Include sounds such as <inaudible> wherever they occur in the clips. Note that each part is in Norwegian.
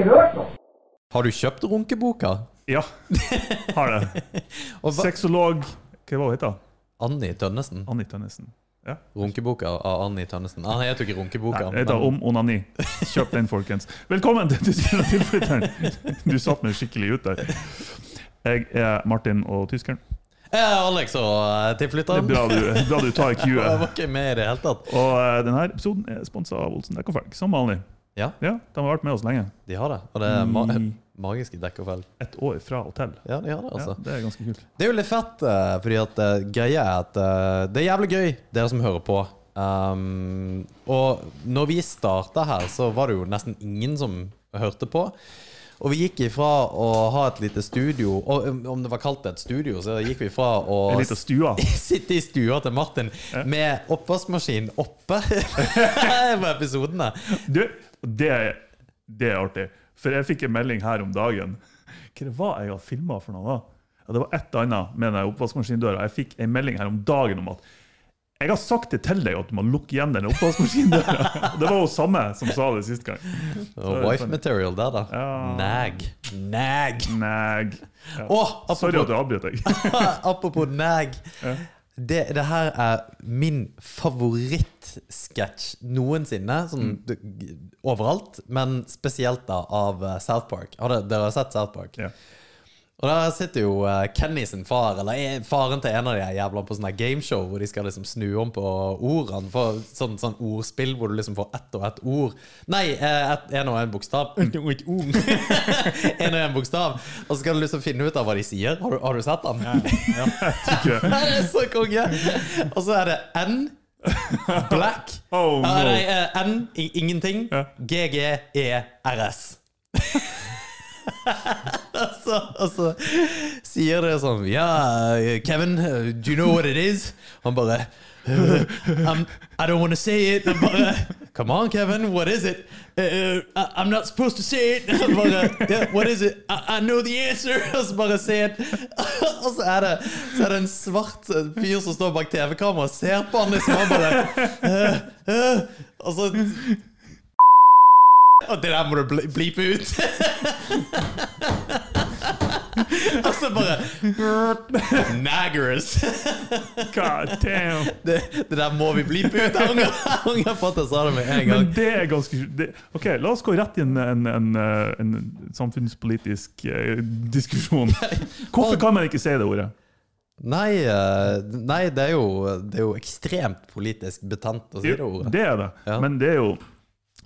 ikke hørt noe. Har du kjøpt runkeboka? Ja, har det. <laughs> Sexolog Hva var hun heter Anni Tønnesen. Anni Tønnesen. Ja. Runkeboka av Anni Tønnesen. Jeg heter jo ikke Runkeboka. Nei, det heter men- Om onani. Kjøp den, folkens. Velkommen til Tyskeren og tilflytteren. Du satt meg skikkelig ut der. Jeg er Martin og tyskeren. Jeg er Alex og tilflytteren. Det er bra du, bra du tar <laughs> Jeg var ikke med i det hele tatt. Og eh, denne episoden er sponsa av Olsen dekk og felg, som vanlig. Ja, Ja, De har vært med oss lenge. de har det. Og det er ma I magiske dekk et år fra hotell. Ja, de har det, Ja, altså. det er ganske kult. Det er jo litt fett, eh, fordi at eh, greia er at eh, det er jævlig gøy, dere som hører på. Um, og når vi starta her, så var det jo nesten ingen som hørte på. Og vi gikk ifra å ha et lite studio Og um, om det var kalt et studio, så gikk vi fra å stua. <laughs> sitte i stua til Martin med oppvaskmaskin oppe <laughs> på episodene. Du, det, det er artig. For jeg fikk en melding her om dagen. Hva det var jeg hadde filma for noe? da? Ja, det var et annet med den oppvaskmaskindøra. Jeg fikk en melding her om dagen om at jeg har sagt det til deg at du må lukke igjen den oppvaskmaskindøra. <laughs> Det var jo samme som sa det sist gang. Og wife material der, da. Ja. Nag. Nag. Nag. Ja. Å, Sorry at du jeg deg. <laughs> apropos nag. Det, det her er min favorittsketsj noensinne. Sånn Mm. overalt, men spesielt da av eh, South Park. Har dere, dere har sett South Park? Ja. Og der sitter jo eh, Kenny sin far, eller faren til en av de jævla på sånn her gameshow hvor de skal liksom snu om på ordene. For sånn, sånn ordspill hvor du liksom får ett og ett ord. Nei, eh, en og en bokstav. <laughs> <laughs> En og en bokstav. Og så skal du liksom finne ut av hva de sier. Har du, har du sett den? Ja, <laughs> Det er så konge! Og så er det N. Black. Oh, no. nei, eh, N. Ingenting. G-G-E-R-S. Og, så, og så sier det sånn Ja, Kevin, uh, do you know what it is? Han bare uh, I'm, I don't want to say it. Han bare Come on, Kevin, what is it? Uh, I, I'm not supposed to say it. <laughs> Han bare What is it? I, I know the answer. <laughs> Og så bare se det. <laughs> Og så er det, så er det en svart fyr som står bak TV-kameraet og ser på han liksom. Han bare uh, uh, Og så og det der må du bli- blipe ut. <laughs> Og så bare Naggers. God damn. Det, det der må vi blipe ut. Jeg angrer- jeg angrer på at jeg sa det med en gang. Men det er ganske det, Ok, La oss gå rett i en, en, en, eh, en samfunnspolitisk eh, diskusjon. <laughs> Hvorfor kan man ikke si det ordet? Nei, eh, nei det, er jo, det er jo ekstremt politisk betent å si det ordet. Det er det. Ja. Men det er jo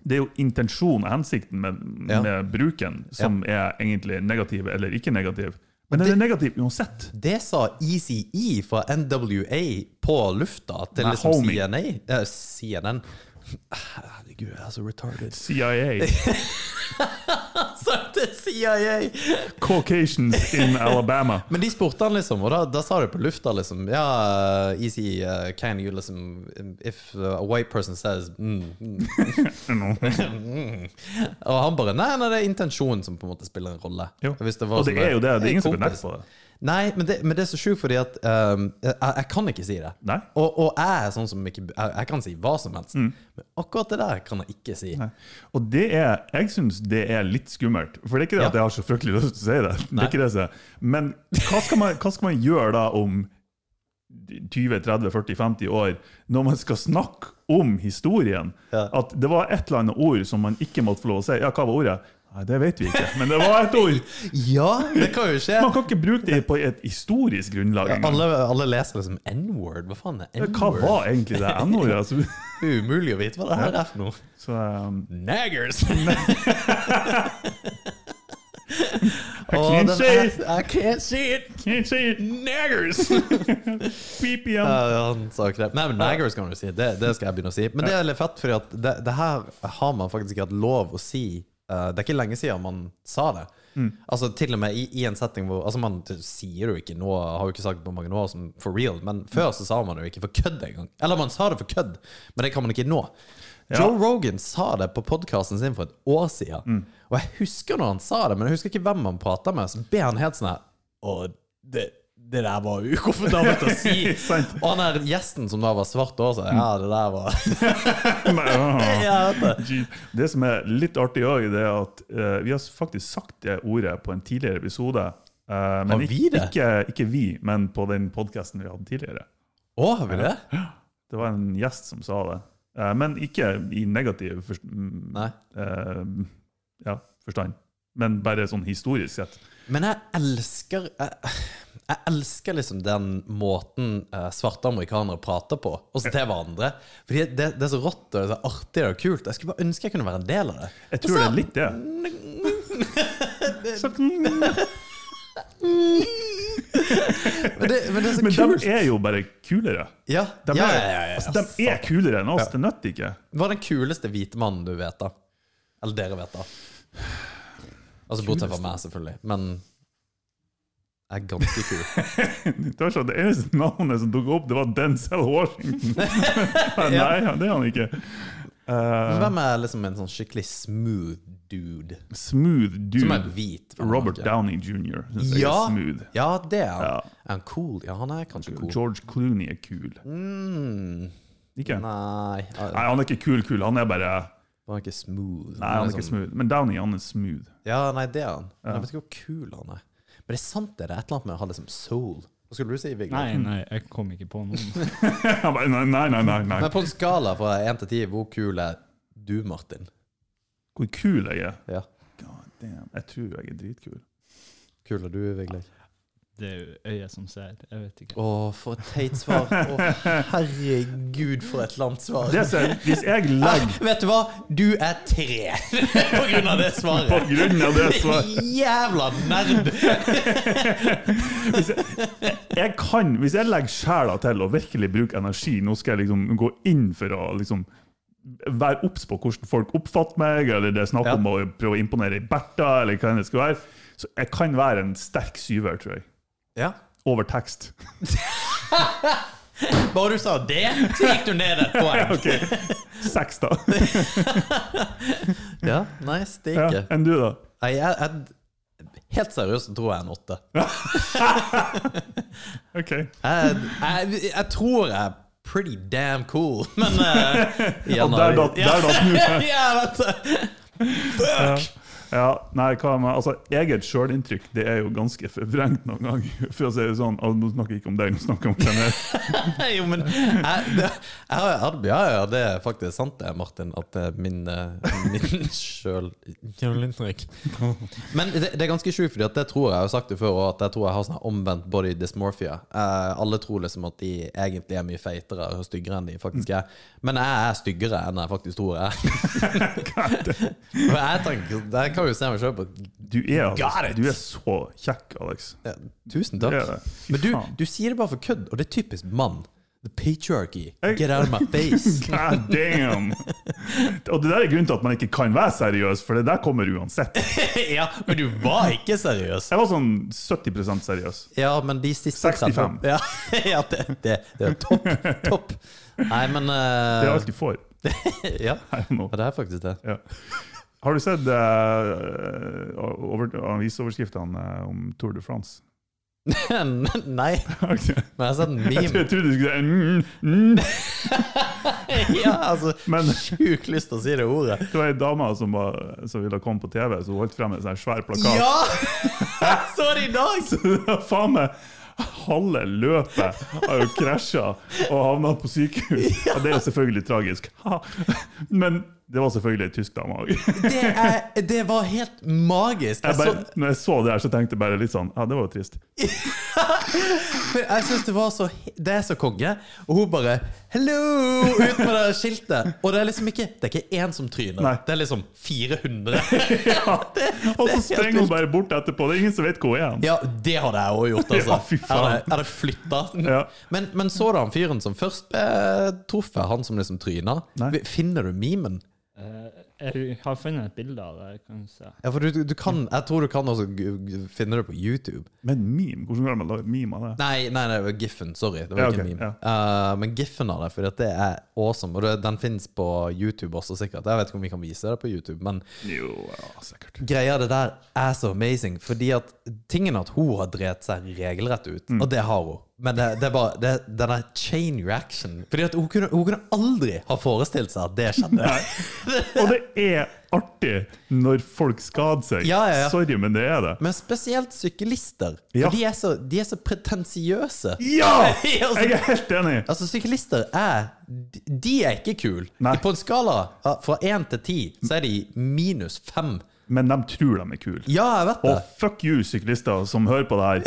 det er jo intensjonen og hensikten med, Ja. med bruken som er egentlig negativ eller ikke negativ. Men den er negativ uansett. Det sa Easy-E fra NWA på lufta til Nei, liksom. CNA. eh, CNN. Herregud, jeg er så retarded. CIA. <laughs> Sagt det CIA! Caucasians in <laughs> Alabama. Men de spurte han liksom, og da, da sa du på lufta liksom Ja, easy, uh, can you liksom If uh, a white person says mm, mm, <laughs> mm. Og han bare Nei, nei, det er intensjonen som på en måte spiller en rolle. Jo. Hvis var Og det sånn er jo det. Det er ingen som kompis». benekter det. Nei, men det, men det er så sjukt fordi at um, jeg, jeg kan ikke si det. Nei. Og, og jeg er sånn som ikke Jeg, jeg kan si hva som helst. Mm. Men akkurat det der kan jeg ikke si. Nei. Og det er, jeg syns det er litt skummelt. For det er ikke det Ja. at jeg har så fryktelig lyst til å si det. det, Nei. er ikke det jeg sier. Men hva skal, man, hva skal man gjøre da om 20-30-40-50 år, når man skal snakke om historien? Ja. At det var et eller annet ord som man ikke måtte få lov å si. Ja, hva var ordet? Nei, Det vet vi ikke, men det var et ord! <laughs> Ja, det kan jo skje. Man kan ikke bruke det på et historisk grunnlag. Ja, Alle, alle leser liksom N-word. Hva faen er N-word? Hva var egentlig det N-ordet? <laughs> Altså, Det er umulig å vite hva det her er for noe. så, um, Naggers! <laughs> Åh, can't say er- it. I can't see it. Can't see it. Naggers! Beep igjen. Ja, ja, han sa ikke det. Nei, men naggers kan du si. Det, det skal jeg begynne å si. Men det er litt fett, for det, det her har man faktisk ikke hatt lov å si. Eh, det er ikke lenge siden man sa det. Altså Til og med i, i en setting hvor Altså Man sier jo ikke noe, har jo ikke sagt på mange år som for real, men før så sa man det jo ikke for kødd engang. Eller man sa det for kødd, men det kan man ikke nå. Ja. Joe Rogan sa det på podkasten sin for et år siden. Og jeg husker når han sa det, men jeg husker ikke hvem han prata med. Så ber han helt sånn her Og det, det der var ukomfortabelt å si. <laughs> Og han der gjesten som da var svart òg, sa ja, det der var. <laughs> <laughs> Det som er litt artig òg, er at uh, vi har faktisk sagt det ordet på en tidligere episode. Uh, men vi ikke. Ikke, ikke vi, men på den podkasten vi hadde tidligere. Å, har vi det? Det var en gjest som sa det. Eh, men ikke i negativ forst mm, ja, forstand. Men bare sånn historisk sett. Men jeg elsker jeg, jeg elsker liksom den måten eh, svarte amerikanere prater på, også til hverandre. Fordi det, det er så rått og det er så artig og kult. Jeg skulle bare ønske jeg kunne være en del av det. Jeg tror det er litt det. Så, mm, Men det, men det er så men de er jo bare kulere. Ja, De er, ja, ja, ja, Altså, de er kulere enn oss. Det nytter ikke. Hva er den kuleste hvite mannen du vet, da? Eller dere vet, da? Altså Bortsett fra meg, selvfølgelig. Men jeg er ganske kul. <laughs> Det var sånn, det eneste navnet som tok opp, det var Denzel Washington. <laughs> Nei, det er han ikke. Men Eh, hvem er liksom en sånn skikkelig smooth dude? smooth dude. Som er hvit? Robert han, Downey jr. Jeg Ja, er smooth. ja, det er han. Ja. Er han cool? Ja, han er kanskje cool. George Clooney er kul. Mm, Ikke? nei, Nei, han er ikke kul, kul. Han er bare han er ikke smooth. Nei, han er ikke sånn- smooth. Men Downey, han er smooth. Ja, nei, det er han. Men jeg vet ikke hvor kul han er. Men det er sant, det. Er et eller annet med å ha liksom soul. Hva skulle du si, Viggo? Nei, nei, jeg kom ikke på noen. <laughs> Nei, nei, nei, nei, nei. Men på en skala fra 1 til 10, hvor kul er du, Martin? Hvor kul jeg er. Ja. God damn. Jeg tror jeg er dritkul. Kul er du, Vigleik? Det er jo øyet som ser. Jeg vet ikke. Å, for et teit svar. Å, herregud, for et langt svar. Det som, hvis jeg <laughs> legger Ah, vet du hva? Du er tre <laughs> på grunn av det svaret. på grunn av det svaret Jævla nerd! <laughs> jeg kan, Hvis jeg legger sjela til å virkelig bruke energi Nå skal jeg liksom gå inn for å liksom være obs på hvordan folk oppfatter meg, eller det er snakk Ja. om å prøve å imponere Bertha, eller hva det skal være. Så jeg kan være en sterk syver, tror jeg. Ja. Over tekst. <laughs> Bare du sa det, så gikk du ned et poeng. <laughs> Ok, Seks, da. <laughs> Ja, nice, det Ja. Enn du, da? Nei, jeg, jeg, helt seriøst tror jeg en åtte. Ok. Jeg, jeg, jeg tror jeg er pretty damn cool, men uh, Og der datt. Ja. Fuck! Ja, nei, hva med, altså Eget sjølinntrykk det er jo ganske forvrengt noen ganger. <laughs> For å si det sånn, altså, Nå snakker jeg ikke om deg, nå snakker jeg om hvem jeg <laughs> jo, men jeg, det, jeg, ja, ja, det er faktisk sant det, Martin, at det er min, eh, min <laughs> sjølinntrykk. Men det, det er ganske sjukt, at det tror jeg, jeg har sagt det før, og at jeg tror jeg har sånn omvendt body dysmorphia. Eh, alle tror liksom at de egentlig er mye feitere og styggere enn de faktisk er. Men jeg er styggere enn jeg faktisk tror jeg er. Og jeg tenker, jeg kan jo se meg sjøl på Du er, Got Alex, it. du er så kjekk, Alex. ja, Tusen takk. det. Men du, du sier det bare for kødd, og det er typisk mann. The patriarchy. Get out of my face. <laughs> God damn! Og det der er grunnen til at man ikke kan være seriøs, for det der kommer uansett. <laughs> ja, men du var ikke seriøs. Jeg var sånn 70% seriøs. Ja, men de siste 65. Ja, <laughs> ja det, det, det er topp. Topp. Nei, men Det er uh, alt du får. ja. Ja, det er faktisk det. Ja. Har du sett uh, over, avisoverskriftene eh, om Tour de France? <laughs> Nei, <laughs> Okay. men jeg har sett meme. jeg trodde du skulle si mm, mm. <laughs> ja, altså, Men Sjukt lyst til å si det ordet. det var ei dame som, var, som ville komme på TV, så hun holdt frem en sånn svær plakat. Ja! Jeg så det i dag! Var faen meg Halve løpet har jo krasja og havna på sykehus. Og det er jo selvfølgelig tragisk. Men Det var selvfølgelig ei tysk dame òg. Det, det var helt magisk. Jeg bare, når jeg så det her, så tenkte jeg bare litt sånn Ja, det var jo trist. <laughs> for jeg synes det var så Det er så konge. Og hun bare 'hello' ut med det skiltet. Og det er liksom ikke Det er ikke én som tryner. Nei. Det er liksom 400. <laughs> Ja. Og så sprenger hun bare bort etterpå. Det er ingen som vet hvor hun er. Ja, det hadde jeg òg gjort. Altså. <laughs> Ja, fy faen. Jeg hadde, flytta. Ja. Men, men så du han fyren som først ble truffet, han som liksom tryna? Finner du memen? Eh, jeg har funnet et bilde av det. kan du se. Ja, for du, du, kan, jeg tror du kan også finne det på YouTube. Men meme? Hvordan kan man lage meme av det? Nei, nei, nei, det var Giffen. Sorry. Det var Ja, ikke okay, meme. ja. Uh, men Giffen av det, for det er awesome. Og det, den fins på YouTube også, sikkert. Jeg vet ikke om vi kan vise det på YouTube, men Jo, ja, sikkert. greia det der er så amazing. Fordi at tingen at hun har drept seg regelrett ut, Mm. og det har hun. Men det, det bare det, denne chain reaction. Fordi at hun kunne, hun kunne aldri ha forestilt seg at det skjedde. Og det er artig når folk skader seg. Ja, ja, ja. Sorry, men det er det. Men spesielt syklister. Ja. For de er så, de er så pretensiøse. Ja! <laughs> Altså, Jeg er helt enig. Altså, syklister er de er ikke kule. På en skala fra én til ti, så er de minus fem. Men de tror de er kule. Ja, jeg vet det. Og fuck you, syklister som hører på det her.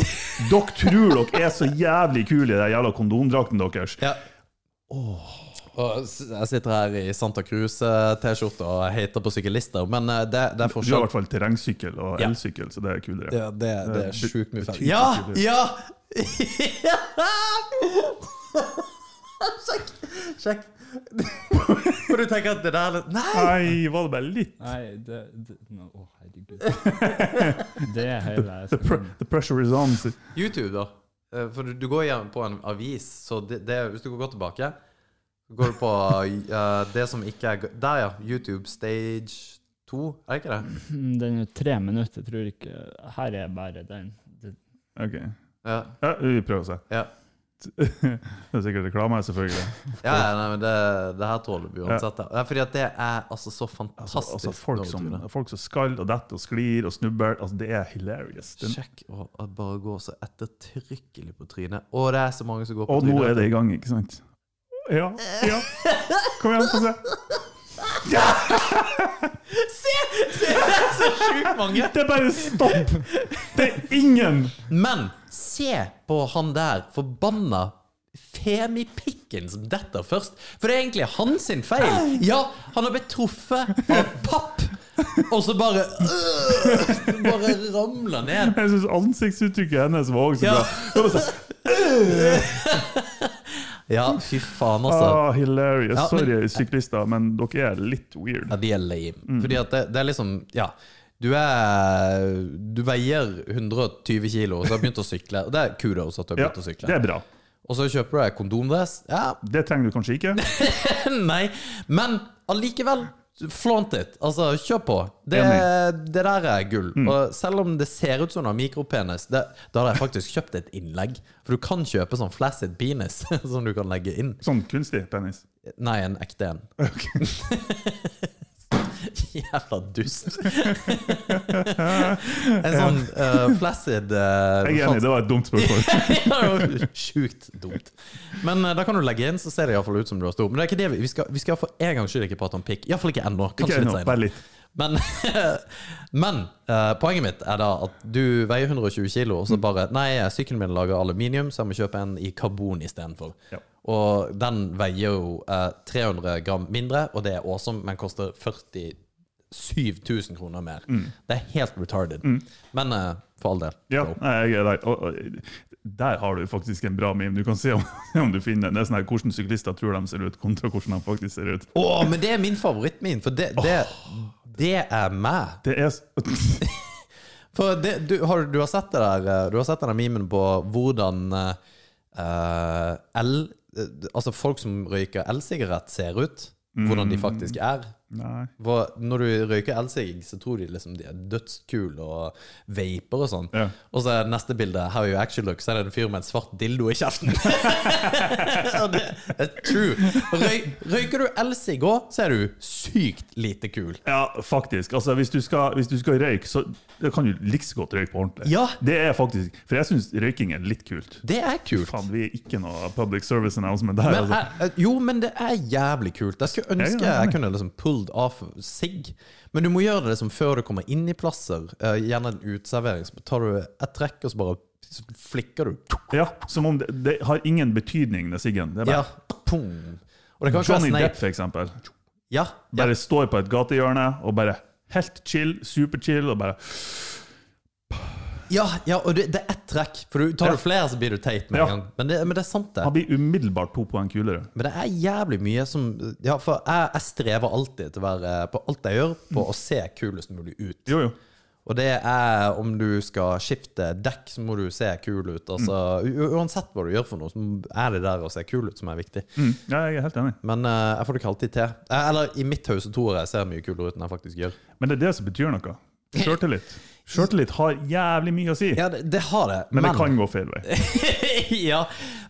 Dere tror dere er så jævlig kule i den jævla kondomdrakten deres. Ja. Og jeg sitter her i Santa Cruz-T-skjorte og hater på syklister, men eh, det, det er Du har i hvert fall terrengsykkel og Ja. elsykkel, så det er kulere. Ja, det, det er Det er sjukt mye feil. Ja! Ja! <laughs> Sjekk! Sjekk. <laughs> For du tenker at det der er litt Nei! Nei, var det bare litt? Nei, det, det no, Å, herregud. <laughs> Det er hele The, pr the pressure is on. YouTube, da. Eh, For du, du går igjen på en avis, så det, det, hvis du går tilbake går du på uh, <laughs> det som ikke er Der, ja. YouTube Stage 2, er det ikke det? Den er tre minutter, jeg ikke Her er bare den. Det, Ok. Ja. Ja, vi prøver å se. Ja, <laughs> Det er sikkert reklame, selvfølgelig. <laughs> ja, nei, men det, det her tåler vi uansett. Ja. Fordi at det er altså så Altså, fantastisk. altså folk, som, folk som skal og detter og sklir og snubber. Altså, det er hilarious. Den, Sjekk å bare gå så ettertrykkelig på trynet. Og det er så mange som går på og nå er det i gang, ikke sant? Ja. ja. Kom igjen, få se. Se! Se, det er så sjukt mange! Det er bare stopp! Det er ingen Men se på han der forbanna femipikken som detter først. For det er egentlig hans feil. Ja, han har blitt truffet av papp, og så bare øh, Bare ramler ned. Jeg syns ansiktsuttrykket hennes var også så Ja. bra. Sånn, Ja, fy faen, altså. ah, hilarious. Ja, men- Sorry, syklister, men dere er litt weird. Ja, de er lame. Mm. Fordi at det, det er liksom Ja. Du er Du veier 120 kilo, og så har du begynt å sykle. Og det er kudos at du har Ja, begynt å det er bra. Og så kjøper du deg kondomdress. Ja, Det trenger du kanskje ikke. <laughs> Nei, men allikevel Flaunt it. Altså, kjør på. Det, det der er gull. Mm. Og selv om det ser ut som du har mikropenis, det, da hadde jeg faktisk kjøpt et innlegg. For du kan kjøpe sånn flaccid penis <laughs> som du kan legge inn. Sånn kunstig penis. Nei, en ekte en. <laughs> <laughs> Jævla dust. <laughs> en sånn uh, flaccid uh, Jeg er enig, det var et dumt spørsmål. <laughs> Sjukt dumt. Men uh, da kan du legge inn, så ser det iallfall ut som du har stor. Men det er ikke det vi, vi skal Vi skal for en gangs skyld ikke prate om pikk. Iallfall ikke ennå. Ikke Kanskje litt ennå, senere. bare. Men, men uh, poenget mitt er da at du veier 120 kilo, Mm. og så bare Nei, sykkelen min lager aluminium, så jeg må kjøpe en i karbon istedenfor. Ja. Og den veier jo eh, 300 gram mindre, og det er awesome, men koster 47 000 kroner mer. Det er helt retarded. Men eh, for all del. Mm. Ja, nei, jeg er der. Og, og, der har du faktisk en bra meme. Du kan se om, <laughs> om du finner den. Det er sånn her, Hvordan syklister tror de ser ut, kontra hvordan de faktisk ser ut. Å, men det er min favorittmin, for det, det, det er meg. Det er <laughs> For det, du, har, du har sett det der eh, Du har sett den memen på hvordan el, eh, Altså folk som røyker elsigarett, ser ut. Hvordan de faktisk er. Nei. For når du røyker elsigg, så tror de liksom de er dødskule og vaper og sånn. Ja. Og så er neste bilde How you actually look, så er det en fyr med en svart dildo i kjeften. <laughs> Det er true. Røy, røyker du elsigg òg, så er du sykt lite kul. Ja, faktisk. Altså, hvis du skal, hvis du skal røyke, så kan du like så godt røyke på ordentlig. Ja. Det er faktisk, For jeg syns røyking er litt kult. Det er kult. Faen, vi er ikke noe public service announcement der. Men Altså. er, jo, men det er jævlig kult. Jeg skulle ønske ja. jeg kunne liksom pull pulled av sigg. Men du må gjøre det som før du kommer inn i plasser. Uh, gjerne en uteservering. Så tar du et trekk, og så bare så flikker du. Ja, Som om det, det har ingen betydning, det siggen. Det er Ja, bare pung. Og det kan Johnny Depp, for eksempel. Ja, ja. Bare står på et gatehjørne og bare helt chill, superchill, og bare Ja, ja, og det, det er ett trekk. For du tar du flere, så blir du teit med en gang. Men det, men det er sant, det. Han blir umiddelbart to poeng kulere. Men det er jævlig mye som Ja, for jeg, jeg strever alltid til å være på alt jeg gjør, på å se kulest mulig ut. Jo, jo. Og det er om du skal skifte dekk, så må du se kul ut. Altså, u- Uansett hva du gjør for noe, så er det der å se kul ut som er viktig. Mm. Ja, jeg er helt enig. Men uh, jeg får det ikke alltid til. Eller i mitt hode tror jeg jeg ser mye kulere ut enn jeg faktisk gjør. Men det er det som betyr noe. Sjøltillit. <laughs> Sjøltillit har jævlig mye å si, Ja, det, det har det. men det kan gå feil vei. <laughs> ja,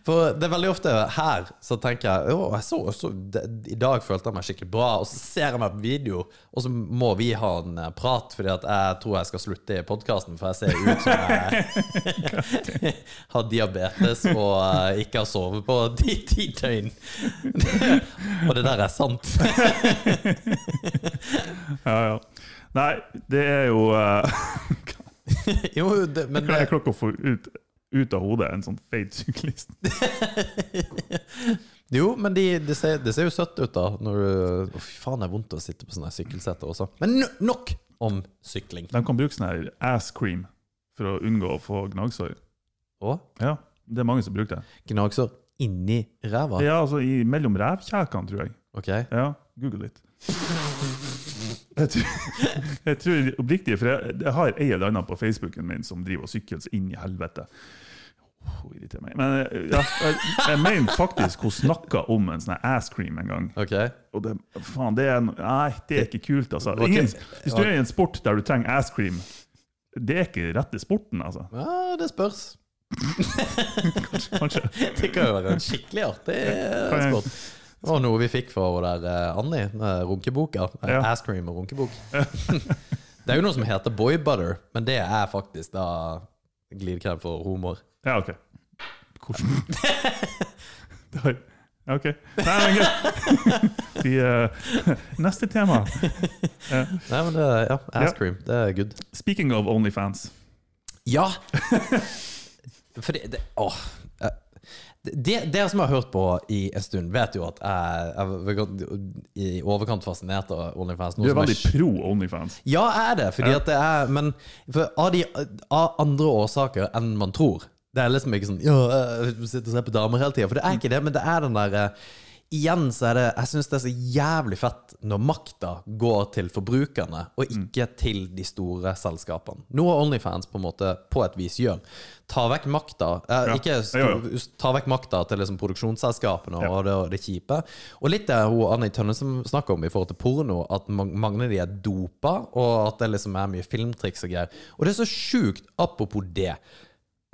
for det er veldig ofte her så tenker jeg Å, jeg så, så det, I dag følte jeg meg skikkelig bra, og så ser jeg meg på video, og så må vi ha en eh, prat, fordi at jeg tror jeg skal slutte i podkasten, for jeg ser ut som jeg <laughs> har diabetes og eh, ikke har sovet på <laughs> ti, ti døgn. og det der er sant. Ja, ja. Nei, det er jo uh, <laughs> jo, det, men Hva er klokka å få ut, ut av hodet en sånn feit syklist? <laughs> jo, men de, det, ser, de ser jo søtt ut, da. Når du Å, fy faen, det er vondt å sitte på sånne sykkelseter også. Men no, nok om sykling. De kan bruke sånn her ass cream for å unngå å få gnagsår. Og Ja, det er mange som bruker det. gnagsår inni ræva. Ja, altså i, mellom rævkjækene, tror jeg. Ok. Ja, google litt. Jeg tror, <laughs> jeg tror oppriktig, for jeg, jeg har ei eller anna på Facebooken min som driver og sykler så inn i helvete. Oh, hun irriterer meg. Men jeg, jeg, jeg mener faktisk hun snakka om en sånn asscream ass cream en gang. Okay. Og det, faen, det er, Nei, det er ikke kult, altså. Ingen, hvis du er i en sport der du trenger ass cream, det er ikke rette sporten, altså. Ja, det spørs. <laughs> Kanskje. Det kan jo være en skikkelig artig eh, sport. Det var noe vi fikk fra hun der eh, Annie, eh, runkeboka. Eh, Ja. Ass cream og runkebok. <laughs> det er jo noe som heter boy butter, men det er faktisk da glidekrem for homoer. Ja, OK. Hvordan Det har- ja, OK. Nei, men greit. <laughs> Vi, eh, neste tema. Nei, men det, ja, ass Ja. cream, det er good. Speaking of Onlyfans. Ja! <laughs> For det, det Åh. Eh, Dere som har hørt på i en stund, vet jo at jeg er i overkant fascinert av Onlyfans. Du er veldig veldig pro Onlyfans. Ja, jeg er det. Fordi Ja. at det er Men av, de, av andre årsaker enn man tror. Det er liksom ikke sånn Ja, sitter og ser på damer hele tida. For det er ikke det, men det er den derre Igjen så er det Jeg syns det er så jævlig fett når makta går til forbrukerne, og ikke til de store selskapene. Noe Onlyfans på en måte på et vis gjør. Ta vekk makta eh, Ja. Ja, ta vekk makta til liksom produksjonsselskapene Ja. og det, kjipe. Og litt det hun Annie Tønnesen snakker om i forhold til porno, at mange av de er dopa, og at det liksom er mye filmtriks og greier. Og det er så sjukt, apropos det.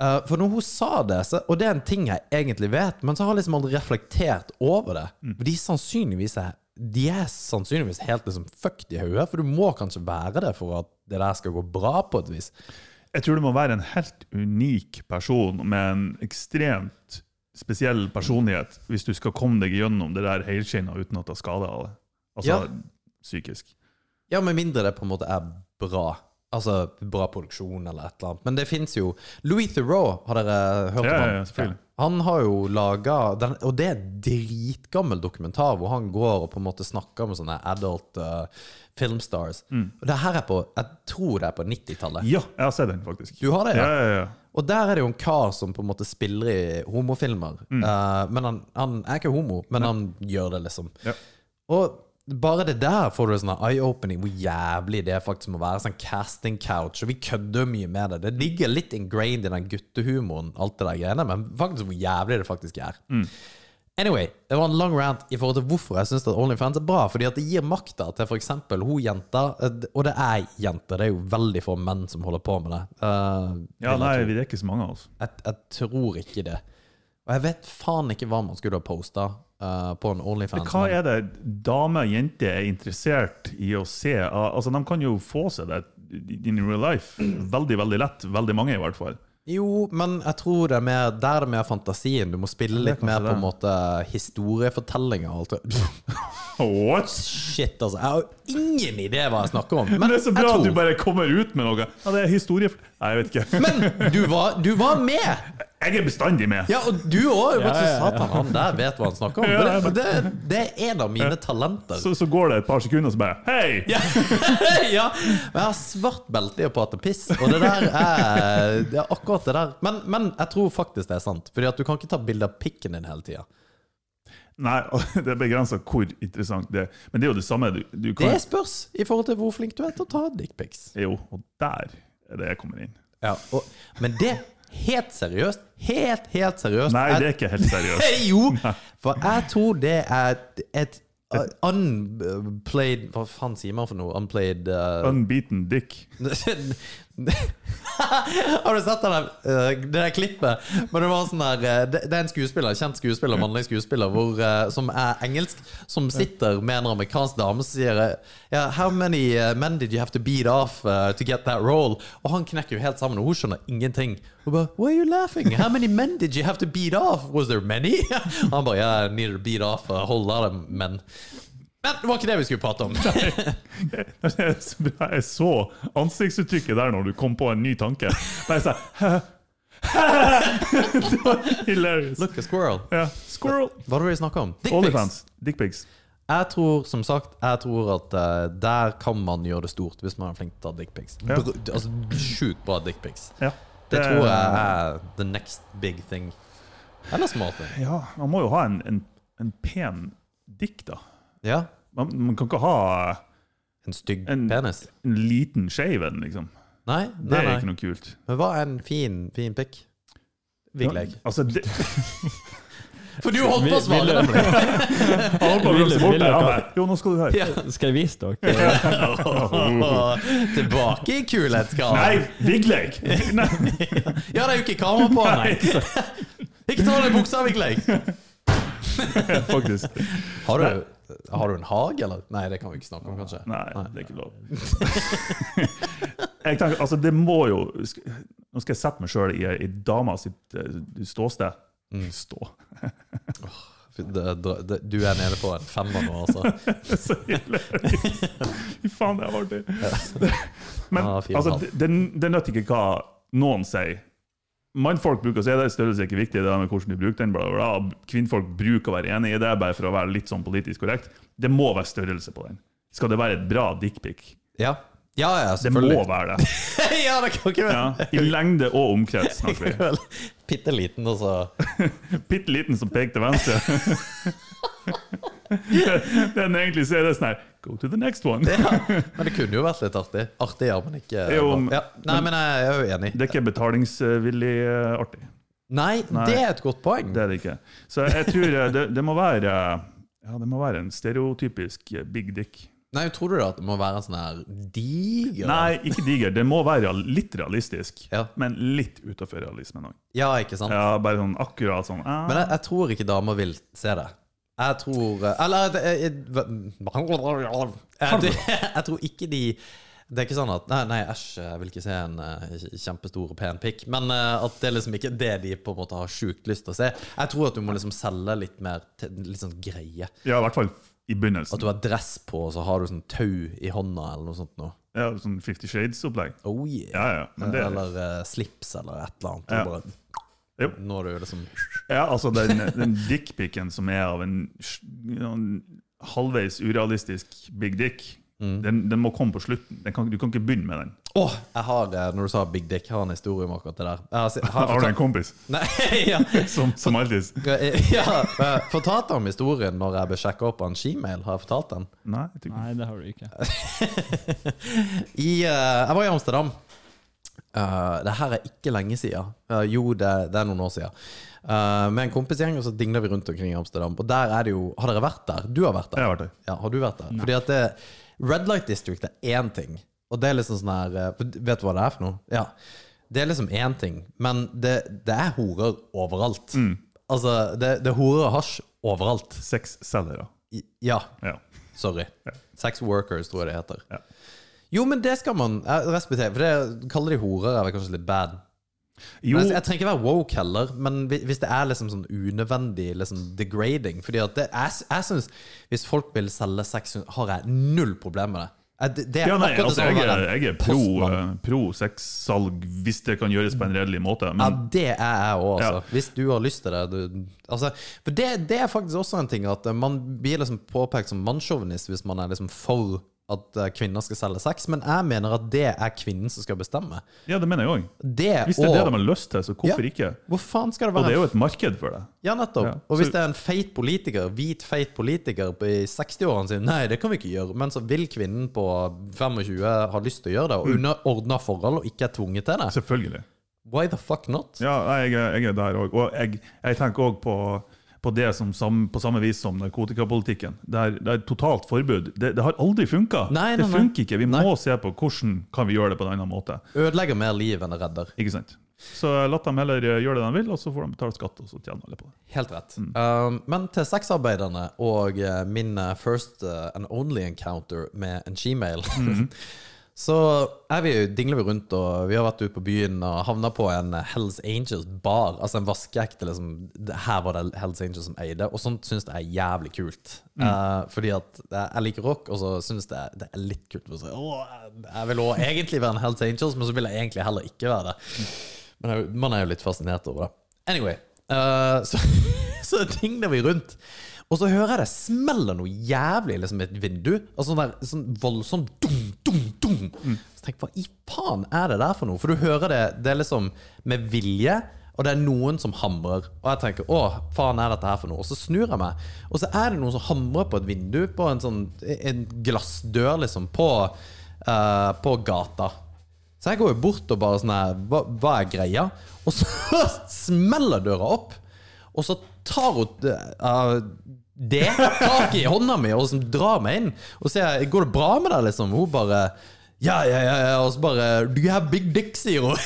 Eh, for når hun sa det, så, og det er en ting jeg egentlig vet, men så har jeg liksom aldri reflektert over det. Mm. De sannsynligvis er De er sannsynligvis helt liksom fucked i hodet, for du må kanskje være det for at det der skal gå bra på et vis. Jeg tror du må være en helt unik person med en ekstremt spesiell personlighet hvis du skal komme deg gjennom det der helskinna uten at det har skade av det. Altså Ja. psykisk. Ja, med mindre det på en måte er bra. Altså bra produksjon eller et eller annet. Men det fins jo Louis Theroux, har dere hørt Ja, om ja, selvfølgelig. Han har jo laga Og det er dritgammel dokumentar hvor han går og på en måte snakker med sånne adult uh, filmstars. Og det her er på Jeg tror det er på 90-tallet. Ja, jeg har sett den, faktisk. Du har det, Ja, ja? ja, ja. Og der er det jo en kar som på en måte spiller i homofilmer. Mm. Uh, men han, han er ikke homo, men han gjør det, liksom. Ja. Og bare det der får du sånn eye-opening hvor jævlig det faktisk må være. Sånn casting couch. Og vi kødder mye med det. Det ligger litt ingrained i den guttehumoren, alt det der greiene, men faktisk hvor jævlig det faktisk er. Mm. Anyway, det var en lang rant i forhold til hvorfor jeg syns Onlyfans er bra. Fordi at det gir makta til f.eks. hun jenta, eh, og det er jenter. Det er jo veldig få menn som holder på med det. Uh, ja nei, det er ikke så mange av oss. Jeg, jeg tror ikke det. Og jeg vet faen ikke hva man skulle ha posta på en Onlyfans. Hva men- er det damer og jenter er interessert i å se? Altså, De kan jo få seg det in real life. Veldig, veldig lett. Veldig mange, i hvert fall. Jo, men jeg tror det er mer Der er mer fantasien. Du må spille litt mer på en måte historiefortellinger og alt det. What? Shit, altså. Jeg har ingen idé hva jeg snakker om. Men det er så bra at du bare kommer ut med noe. Ja, det er historie... Nei, jeg vet ikke. <laughs> Men du var, du var med! Jeg er bestandig med. Ja, og du òg. Ja, ja, ja. Satan, han der vet hva han snakker om. Ja, ja, Det, det, det er en av mine talenter. Så, så går det et par sekunder, og så bare Hei! Ja. <laughs> ja. Men jeg har svart belte i å prate piss, og det der er, det er akkurat det der. Men, men jeg tror faktisk det er sant. Fordi at du kan ikke ta bilde av pikken din hele tida. Nei, <laughs> det er begrensa hvor interessant det er. Men det er jo det samme. Du, du kan, Det spørs i forhold til hvor flink du er til å ta dickpics. Jo, og der er det jeg kommer inn. Ja, og, men det helt seriøst, helt, helt seriøst Nei, det er ikke helt seriøst. <laughs> Jo, <laughs> for jeg tror det er et uh, unplayed Hva faen sier man for noe? Unplayed uh, Unbeaten dick. <laughs> <laughs> Har du sett det der, uh, det der klippet? Men det var sånn der uh, Det er en skuespiller, en kjent skuespiller, mannlig skuespiller hvor, uh, som er engelsk, som sitter med en amerikansk dame som sier yeah, How many men did you have to beat off to get that role? Og han knekker jo helt sammen, og hun skjønner ingenting. Hun bare Why are you laughing? How many men did you have to beat off? Was there many? <laughs> han bare Yeah, I needed to beat off a whole lot of men. Men det var ikke det vi skulle prate om. <laughs> Det så. Jeg så ansiktsuttrykket der når du kom på en ny tanke. Bare sånn <laughs> Det var hilarious. Look, a squirrel. Ja. Squirrel. Hva var det vi snakka om? Dick pics. Dickpics. Jeg tror, som sagt, jeg tror at uh, der kan man gjøre det stort hvis man er flink til å ta dickpics. Ja. Altså sjukt bra dickpics. Ja. Det tror jeg er the next big thing. Eller smart thing. Ja, man må jo ha en, en, en pen dick, da. Ja. Man, man kan ikke ha En stygg En- penis. en liten skeiv en, liksom. Nei, Det nei, er nei. ikke noe kult. Men hva er en fin, fin pikk? Vigleg. Altså, det, <laughs> For du holdt på å svare, nemlig. <laughs> det. Jo, nå skal du høre. Ja. Skal jeg vise dere? <laughs> Tilbake i kulhetsgraden. Nei, Vigleg! Ja, det er jo ikke kamera på, nei. Ikke ta av deg buksa, Vigleg. Faktisk. Har du, har du en hage, eller? Nei, det kan vi ikke snakke om, kanskje. Nei, det er ikke lov. <laughs> jeg tenker, altså, det må jo Nå skal jeg sette meg sjøl i i dama sitt eh, ståsted. Mm. Stå. Det, det, du er nede på en femmer nå, altså. <laughs> Så hilarious. Fy faen, det er artig. Men ah, altså, det, det, det nytter ikke hva noen sier. Mannfolk bruker å si det, størrelse er ikke viktig, det med hvordan du bruker den. Bla, bla, bla. Kvinnfolk bruker å være enig i det, bare for å være litt sånn politisk korrekt. Det må være størrelse på den. Skal det være et bra dickpic? Ja, ja, ja Det må være det. <laughs> ja, det kan ikke være Ja, I lengde og omkrets. <laughs> Bitte liten, og så <laughs> Bitte liten som peker til venstre. Den egentlig ser det sånn her Go to the next one. ja. Men det kunne jo vært litt artig. Artig, ja, men ikke Jo, ja. Nei, men jeg er jo enig. Det er ikke betalingsvillig eh, artig. Nei, Nei. det er et godt poeng. Det er det ikke. Så jeg tror eh, det, det må være ja, det må være en stereotypisk eh, big dick. Nei, Tror du da at det må være sånn her diger Nei, ikke diger. Det må være litt realistisk, Ja. men litt utafor realismen òg. Ja, ikke sant? Ja, bare sånn akkurat sånn ah. Men jeg, jeg tror ikke damer vil se det. Jeg tror Eller jeg, jeg, <laughs> jeg, tror ikke de Det er ikke sånn at Nei, nei æsj, jeg vil ikke se en eh, kjempestor og pen pikk. Men eh, at det er liksom ikke det de på en måte har sjukt lyst til å se. Jeg tror at du må liksom selge litt mer litt sånn greie. Ja, i hvert fall i begynnelsen. At du har dress på, og så har du sånn tau i hånda, eller noe sånt noe. Ja, sånn Fifty Shades-opplegg. Oh yeah. Ja, ja. eller, er... Eller uh, slips, eller et eller annet. Ja. Bare, Jo. Nå det jo liksom ja, altså den, den dickpicen som er av en en halvveis urealistisk big dick, Mm. den, den må komme på slutten. Den kan, du kan ikke begynne med den. Åh, jeg har, eh, når du sa Big Dick, jeg har en historie om akkurat det der. Jeg har, har, Har du en kompis <laughs> Nei, <laughs> ja. <laughs> som, som alltid ja, eh, Fortalte om historien når jeg ble sjekka opp av en shemail? Har jeg fortalt den? Nei, jeg. Nei, det har du ikke. I, uh, jeg var i Amsterdam. Uh, det her er ikke lenge siden. Uh, jo, det, det er noen år siden. Uh, med en kompisgjeng, og så dingler vi rundt omkring i Amsterdam. Og der er det jo Har dere vært der? Du har vært der? Jeg har vært der. Ja, har du vært der? Fordi at det, Red Light District er én ting. Og det er liksom sånn her eh, Vet du hva det er for noe? Ja. Det er liksom én ting, men det, det er horer overalt. Altså, det, det er horer og hasj overalt. Sexselgere. I- Ja, Ja. sorry. Sex workers, tror jeg det heter. Ja. Jo, men det skal man eh, respektere. For det kaller de horer er vel kanskje litt bad. Jo, jeg, jeg trenger ikke være woke heller, men hvis det er liksom sånn unødvendig liksom degrading Fordi at det, jeg, jeg synes Hvis folk vil selge sex, har jeg null problem med det. Det, det ja, nei, altså, jeg, er, jeg er pro, postmann. eh, pro sexsalg hvis det kan gjøres på en redelig måte. Ja, det er jeg òg, altså. Ja. Hvis du har lyst til det. Du, altså, for det, det er faktisk også en ting at man blir liksom påpekt som mannssjåvinist hvis man er liksom for at eh, kvinner skal selge sex, men jeg mener at det er kvinnen som skal bestemme. ja, det mener jeg òg. Hvis det er det og- de har lyst til, så hvorfor Ja. ikke? Hvor faen skal det være? Og det er jo et marked for det. Ja, nettopp. Ja, Og hvis så- det er en feit politiker, hvit feit politiker i 60-årene sine, nei, det kan vi ikke gjøre. Men så vil kvinnen på 25 ha lyst til å gjøre det, og Mm. under ordna forhold, og ikke er tvunget til det. Selvfølgelig. Why the fuck not? Ja, jeg, jeg er der òg. Og jeg, jeg tenker òg på, på det som, på samme vis som narkotikapolitikken. Det er, det er totalt forbud. Det, det har aldri funka. Det funker ikke. Vi Nei. må se på hvordan kan vi gjøre det på en annen måte. Ødelegger mer liv enn det redder. Ikke sant? Så la dem heller eh, gjøre det de vil, og så får de betale skatt, og så tjener alle på det. Helt rett. Mm. Um, men til sexarbeiderne og eh, min eh, first eh, and only encounter med en shemale Mm. <laughs> Så er vi, dingler vi rundt, og vi har vært ute på byen og havna på en Hells Angels-bar. Altså en vaskeekte liksom Her var det Hells Angels som eide, og sånt syns jeg er jævlig kult. Mm. Eh, fordi at jeg liker rock, og så syns jeg det er litt kult. si, jeg vil også egentlig være en Hells Angels, men så vil jeg egentlig heller ikke være det. Men jeg, man er jo litt fascinert over det. Anyway, eh, så, <laughs> så dingler vi rundt. Og så hører jeg det smeller noe jævlig liksom i et vindu. Altså sånn, der, sånn voldsomt dum, dum, Mm. Så tenk, hva i faen er det der for noe? For du hører det, det er liksom med vilje, og det er noen som hamrer. Og jeg tenker, å, faen er dette her for noe? Og så snur jeg meg, og så er det noen som hamrer på et vindu, på en sånn en glassdør, liksom, på, uh, på gata. Så jeg går jo bort og bare sånn her hva, hva er greia? Og så <laughs> smeller døra opp. Og så tar hun eh, det tak i hånda mi og liksom drar meg inn. Og sier 'Går det bra med deg?' liksom. Hun bare ja, ja, ja, ja. Og så bare 'Do you have big dick?' sier hun.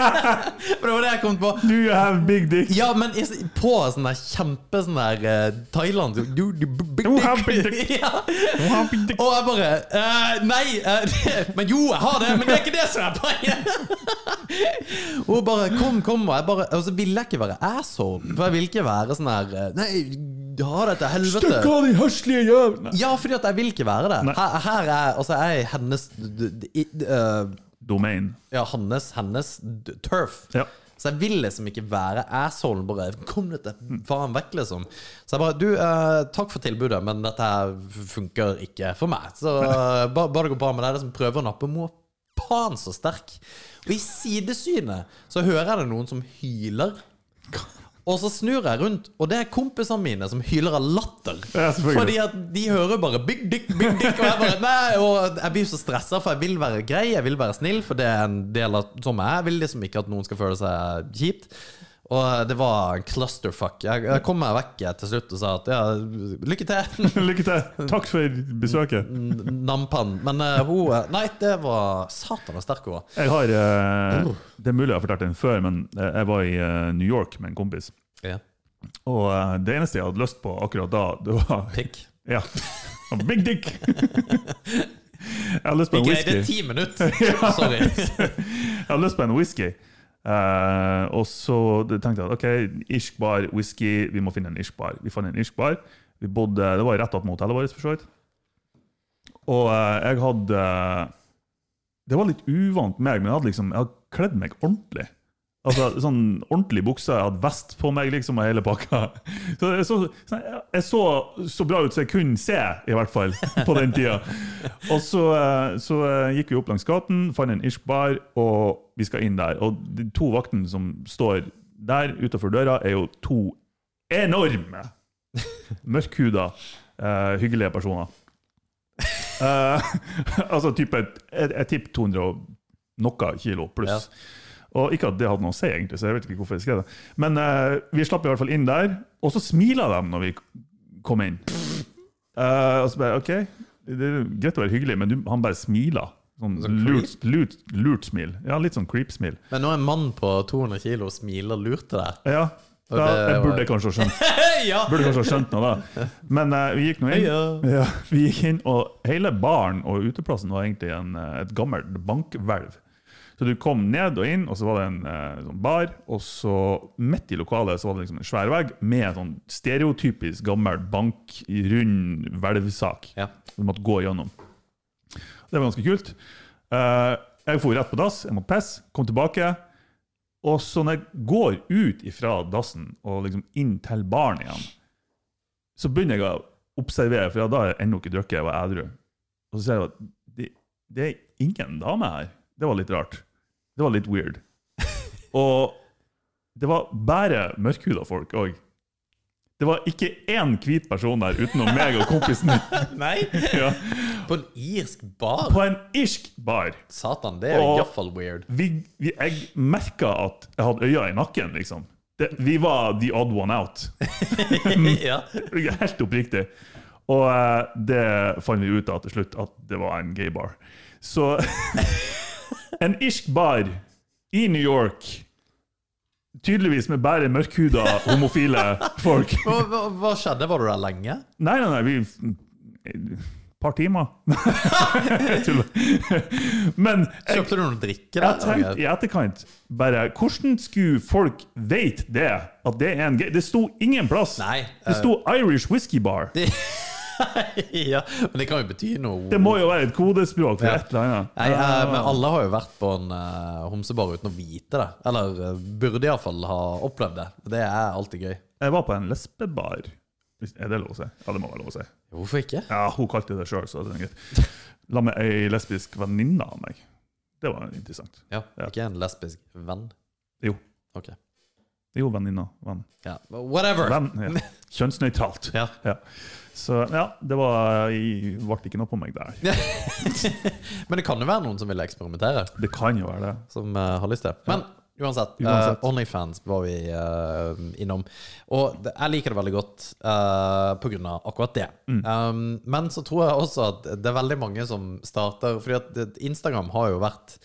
<laughs> For det var det jeg kom på. Do you have big dick? Ja, men på sånn der kjempe sånn der uh, Thailand Do you big You have big dick. <laughs> ja. Have big dick? Og jeg bare uh, Nei, uh, det, <laughs> men jo, jeg har det, men det er ikke det som er poenget. Hun bare Kom, kom. Og jeg bare Og så ville jeg ikke være asshole. For jeg ville ikke være sånn her Nei, ha det til helvete. Stikk av, din høslige jævel! Ja, fordi at jeg vil ikke være det. Her, her er Altså, jeg er hennes d- eh, Domain. Ja, hans, hennes turf. Ja. Så jeg vil liksom ikke være assholen. Bare kom litt, til faen vekk, liksom. Så jeg bare Du, eh, takk for tilbudet, men dette funker ikke for meg. Så eh, bare, bare det går bra med deg. Det som prøver å nappe må faen så sterk. Og i sidesynet så hører jeg det noen som hyler. Og så snur jeg rundt, og det er kompisene mine som hyler av latter. Ja. Fordi at de hører bare 'big dick, big dick', og jeg bare <laughs> Nei, og jeg blir så stressa, for jeg vil være grei, jeg vil være snill, for det er en del av som jeg er. Jeg vil liksom ikke at noen skal føle seg kjipt. Og det var en clusterfuck. Jeg, jeg kom meg vekk til slutt og sa at ja, lykke til. <laughs> Lykke til. Takk for besøket. Nampan. Men uh, hun eh, Nei, det var satan så sterk hun var. Jeg har, uh, det er mulig jeg har fortalt den før, men jeg var i uh, New York med en kompis. Ja. Og det eneste jeg hadde lyst på akkurat da, det var <laughs> Pikk. Ja. <laughs> Big dick! Jeg hadde lyst på Vi en greide whisky. ti minutter. Sorry. Jeg hadde lyst på en whisky. Eh, og så tenkte jeg at ok, irsk bar, whisky, vi må finne en irsk bar. Vi fant en irsk bar. Vi bodde, det var rett attmed hotellet vårt, for så vidt. Og uh, jeg hadde Det var litt uvant meg, men jeg hadde liksom, jeg hadde kledd meg ordentlig. Altså sånn ordentlig bukse, jeg hadde vest på meg liksom og hele pakka. Så jeg så, jeg så så bra ut som jeg kunne se, i hvert fall, på den tida. Og så, eh, så eh, gikk vi opp langs gaten, fant en irsk bar, og vi skal inn der. Og de to vaktene som står der utenfor døra, er jo to enorme, mørkhuda, eh, hyggelige personer. <laughs> Altså type jeg tipper 200 og noe kilo pluss. Ja. Og ikke at det hadde noe å si, egentlig, så jeg vet ikke hvorfor jeg skrev det. Men uh, vi slapp i hvert fall inn der, og så smila de når vi kom inn. Uh, og så bare OK, det er greit å være hyggelig, men du, han bare smila. Sånn Sånn lurt, lurt, lurt smil. Ja, litt sånn creep-smil. Men nå er en mann på 200 kilo smiler lurt til deg Ja, Og da, jeg burde kanskje ha skjønt <laughs> Ja! Burde kanskje ha skjønt noe da. Men uh, vi gikk nå inn. Ja, vi gikk inn, og hele baren og uteplassen var egentlig en, et gammelt bankhvelv. Så du kom ned og inn, og så var det en eh, sånn bar, og så midt i lokalet så var det liksom en svær vegg med en sånn stereotypisk gammel bank, rund hvelvsak Ja. du måtte gå gjennom. Det var ganske kult. Eh, jeg for rett på dass, jeg måtte pisse, kom tilbake. Og så når jeg går ut ifra dassen og liksom inn til baren igjen, så begynner jeg å observere, for da har jeg ennå ikke drukket, jeg var edru. Og så ser jeg at det, det er ingen dame her. Det var litt rart. Det var litt weird. Og det var bare mørkhuda folk òg. Det var ikke én hvit person der utenom meg og kompisen min. <laughs> Nei! Ja. På en irsk bar? På en irsk bar. Satan, det er iallfall weird. Vi, vi, jeg merka at jeg hadde øya i nakken, liksom. Det, vi var the odd one out. <laughs> ja. <laughs> Helt oppriktig. Og eh, det fant vi ut av til slutt at det var en gay bar. Så En irsk bar i New York, tydeligvis med bare mørkhuda homofile folk. <laughs> Hva, hva, hva skjedde? Var du der lenge? Nei, nei, nei, vi Et par timer. <laughs> Men jeg, Kjøpte du noe drikke jeg tenkte i etterkant bare Hvordan skulle folk vite det? At det er en gay Det sto ingen plass. Nei, Det sto Irish Whisky Bar. Det, ja, men det kan jo bety noe. Det må jo være et kodespråk for Ja. et eller annet. Nei, eh, men alle har jo vært på en eh, homsebar uten å vite det. Eller uh, burde iallfall ha opplevd det. Det er alltid gøy. Jeg var på en lesbebar. Er det lov å si? Ja, det må være lov å si. Hvorfor ikke? Ja, Hun kalte det sjøl, så det er greit. La meg ei lesbisk venninne av meg. Det var interessant. Ja, Ja. Ikke en lesbisk venn? Jo. Ok. Jo, venninna. Venn. Ja. Whatever! Venn, ja. <laughs> Kjønnsnøytralt. Ja. Ja. Så ja, det var jeg ble ikke noe på meg der. <laughs> Men det kan jo være noen som vil eksperimentere, Det kan jo være det. som uh, har lyst til. Men uansett, uansett. Uh, Onlyfans var vi uh, innom. Og det, jeg liker det veldig godt uh, av akkurat det. Mm. Um, men så tror jeg også at det er veldig mange som starter Fordi at Instagram har jo vært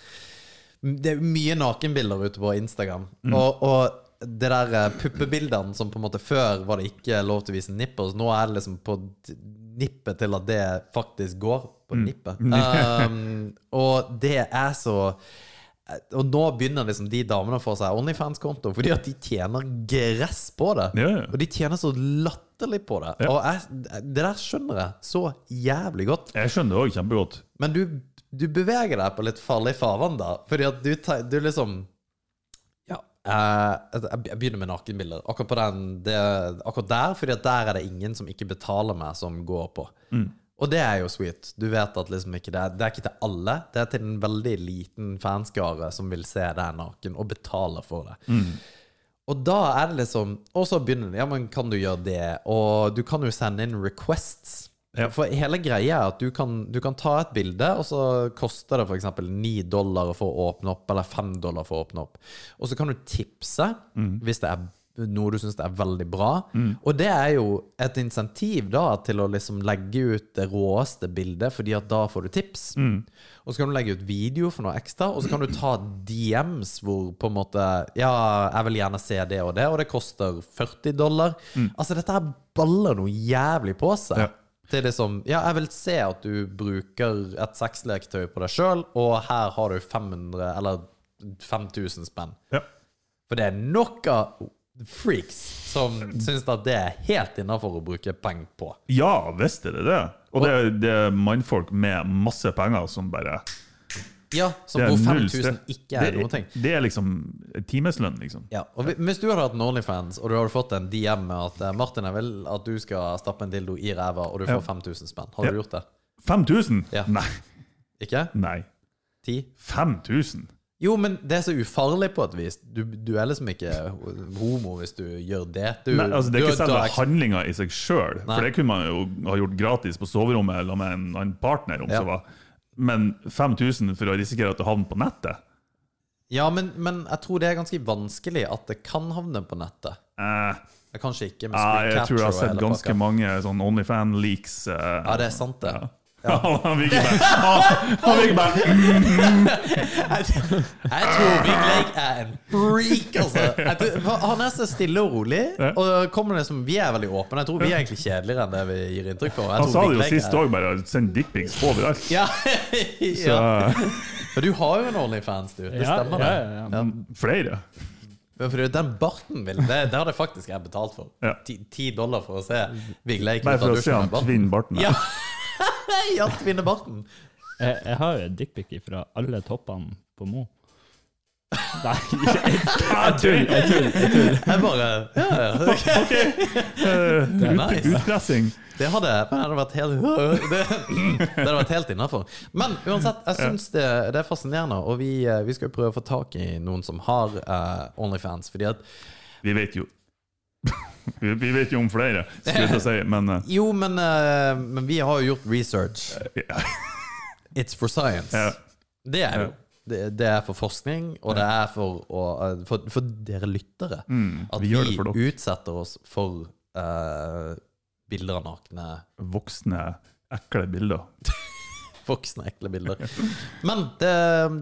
Det er mye nakenbilder ute på Instagram. Mm. Og, og det der eh, puppebildene som på en måte før var det ikke lov til å vise nipples, nå er det liksom på nippet til at det faktisk går på Mm. nippet. Um, og det er så Og nå begynner liksom de damene å få seg Onlyfans-konto fordi at de tjener gress på det. Ja, ja. Og de tjener så latterlig på det. Ja. Og jeg, det der skjønner jeg så jævlig godt. Jeg skjønner det òg kjempegodt. Men du, du beveger deg på litt farlig farvann da. Fordi at du, du liksom eh, jeg jeg begynner med nakenbilder. Akkurat, på den, det, akkurat der, fordi der er det ingen som ikke betaler meg, som går på. Og det er jo sweet. Du vet at liksom ikke det, det er ikke til alle. Det er til en veldig liten fanskare som vil se deg naken, og betaler for det. Og da er det liksom Og så begynner det. Ja, men kan du gjøre det? Og du kan jo sende inn requests. Ja. For hele greia er at du kan, du kan ta et bilde, og så koster det f.eks. 9 dollar for å åpne opp, eller 5 dollar for å åpne opp. Og så kan du tipse hvis det er noe du syns er veldig bra. Og det er jo et insentiv da til å liksom legge ut det råeste bildet, fordi at da får du tips. Og så kan du legge ut video for noe ekstra, og så kan du ta DMs hvor på en måte Ja, jeg vil gjerne se det og det, og det koster 40 dollar. Altså, dette her baller noe jævlig på seg. Ja. Det er liksom Ja, jeg vil se at du bruker et sexleketøy på deg sjøl, og her har du 500 eller 5000 spenn. Ja. For det er nok av freaks som syns at det er helt innafor å bruke penger på. ja, visst er det det. Og det, det er mannfolk med masse penger som bare Ja, som er hvor null 5000 ikke er det, noen ting. Det er liksom timeslønn, liksom. Ja, og Hvis du hadde hatt en Onlyfans, og du hadde fått en DM med at eh, Martin, vil at du skal stappe en dildo i ræva, og du får Ja. 5000 spenn, hadde du gjort det? 5000? Ja. Nei. Ikke? Nei. 10? 5000? Jo, men det er så ufarlig på et vis. Du, du er liksom ikke homo hvis du gjør det. Du, Nei, altså Det er ikke selve handlinga i seg sjøl, for det kunne man jo ha gjort gratis på soverommet eller med en annen partner. om Ja. så var. Men 5000 for å risikere at det havner på nettet? Ja, men, men jeg tror det er ganske vanskelig at det kan havne på nettet. Eh, Kanskje ikke med ja, jeg tror jeg har sett ganske mange sånn Onlyfan-leaks. eh, Ja, det er sant, det. Ja. <laughs> bare, han, bare <laughs> Jeg tror Vigleik er en freak, altså. Tror, han er så stille og rolig. Og kommer liksom, Vi er veldig åpne. Jeg tror vi er egentlig kjedeligere enn det vi gir inntrykk for. Han sa det jo sist òg, bare send dickpics overalt. Ja. <laughs> Så ja. Men du har jo en Onlyfans, du. Det stemmer, det. ja, ja. Ja. Flere. For den barten vil, det, det hadde faktisk jeg betalt for. Ja. Ti, dollar for å se Vigleik Bare for å se han tvinne barten. Ja. <laughs> ja, tvinne barten. Jeg, jeg har jo et dickpic fra alle toppene på Mo. Nei, <laughs> jeg tuller. Jeg tuller. Jeg bare Ja, ja. ok. Ok, eh, ut, nice. utpressing. Det hadde, det hadde vært helt <laughs> Det, det hadde vært helt innafor. Men uansett, jeg syns det, det er fascinerende, og vi, eh, vi skal jo prøve å få tak i noen som har uh, Onlyfans, fordi at Vi vet jo Vi vi vet jo om flere, skulle jeg til å si, men uh, Jo, men, uh, men vi har jo gjort research. Yeah. <laughs> It's for science. Yeah. Det er jo. Det, det er for forskning, og det er for, å, eh, for, for dere lyttere. Mm, At vi vi, utsetter oss for uh, bilder av nakne Voksne, ekle bilder. <laughs> voksne, ekle bilder. Men det,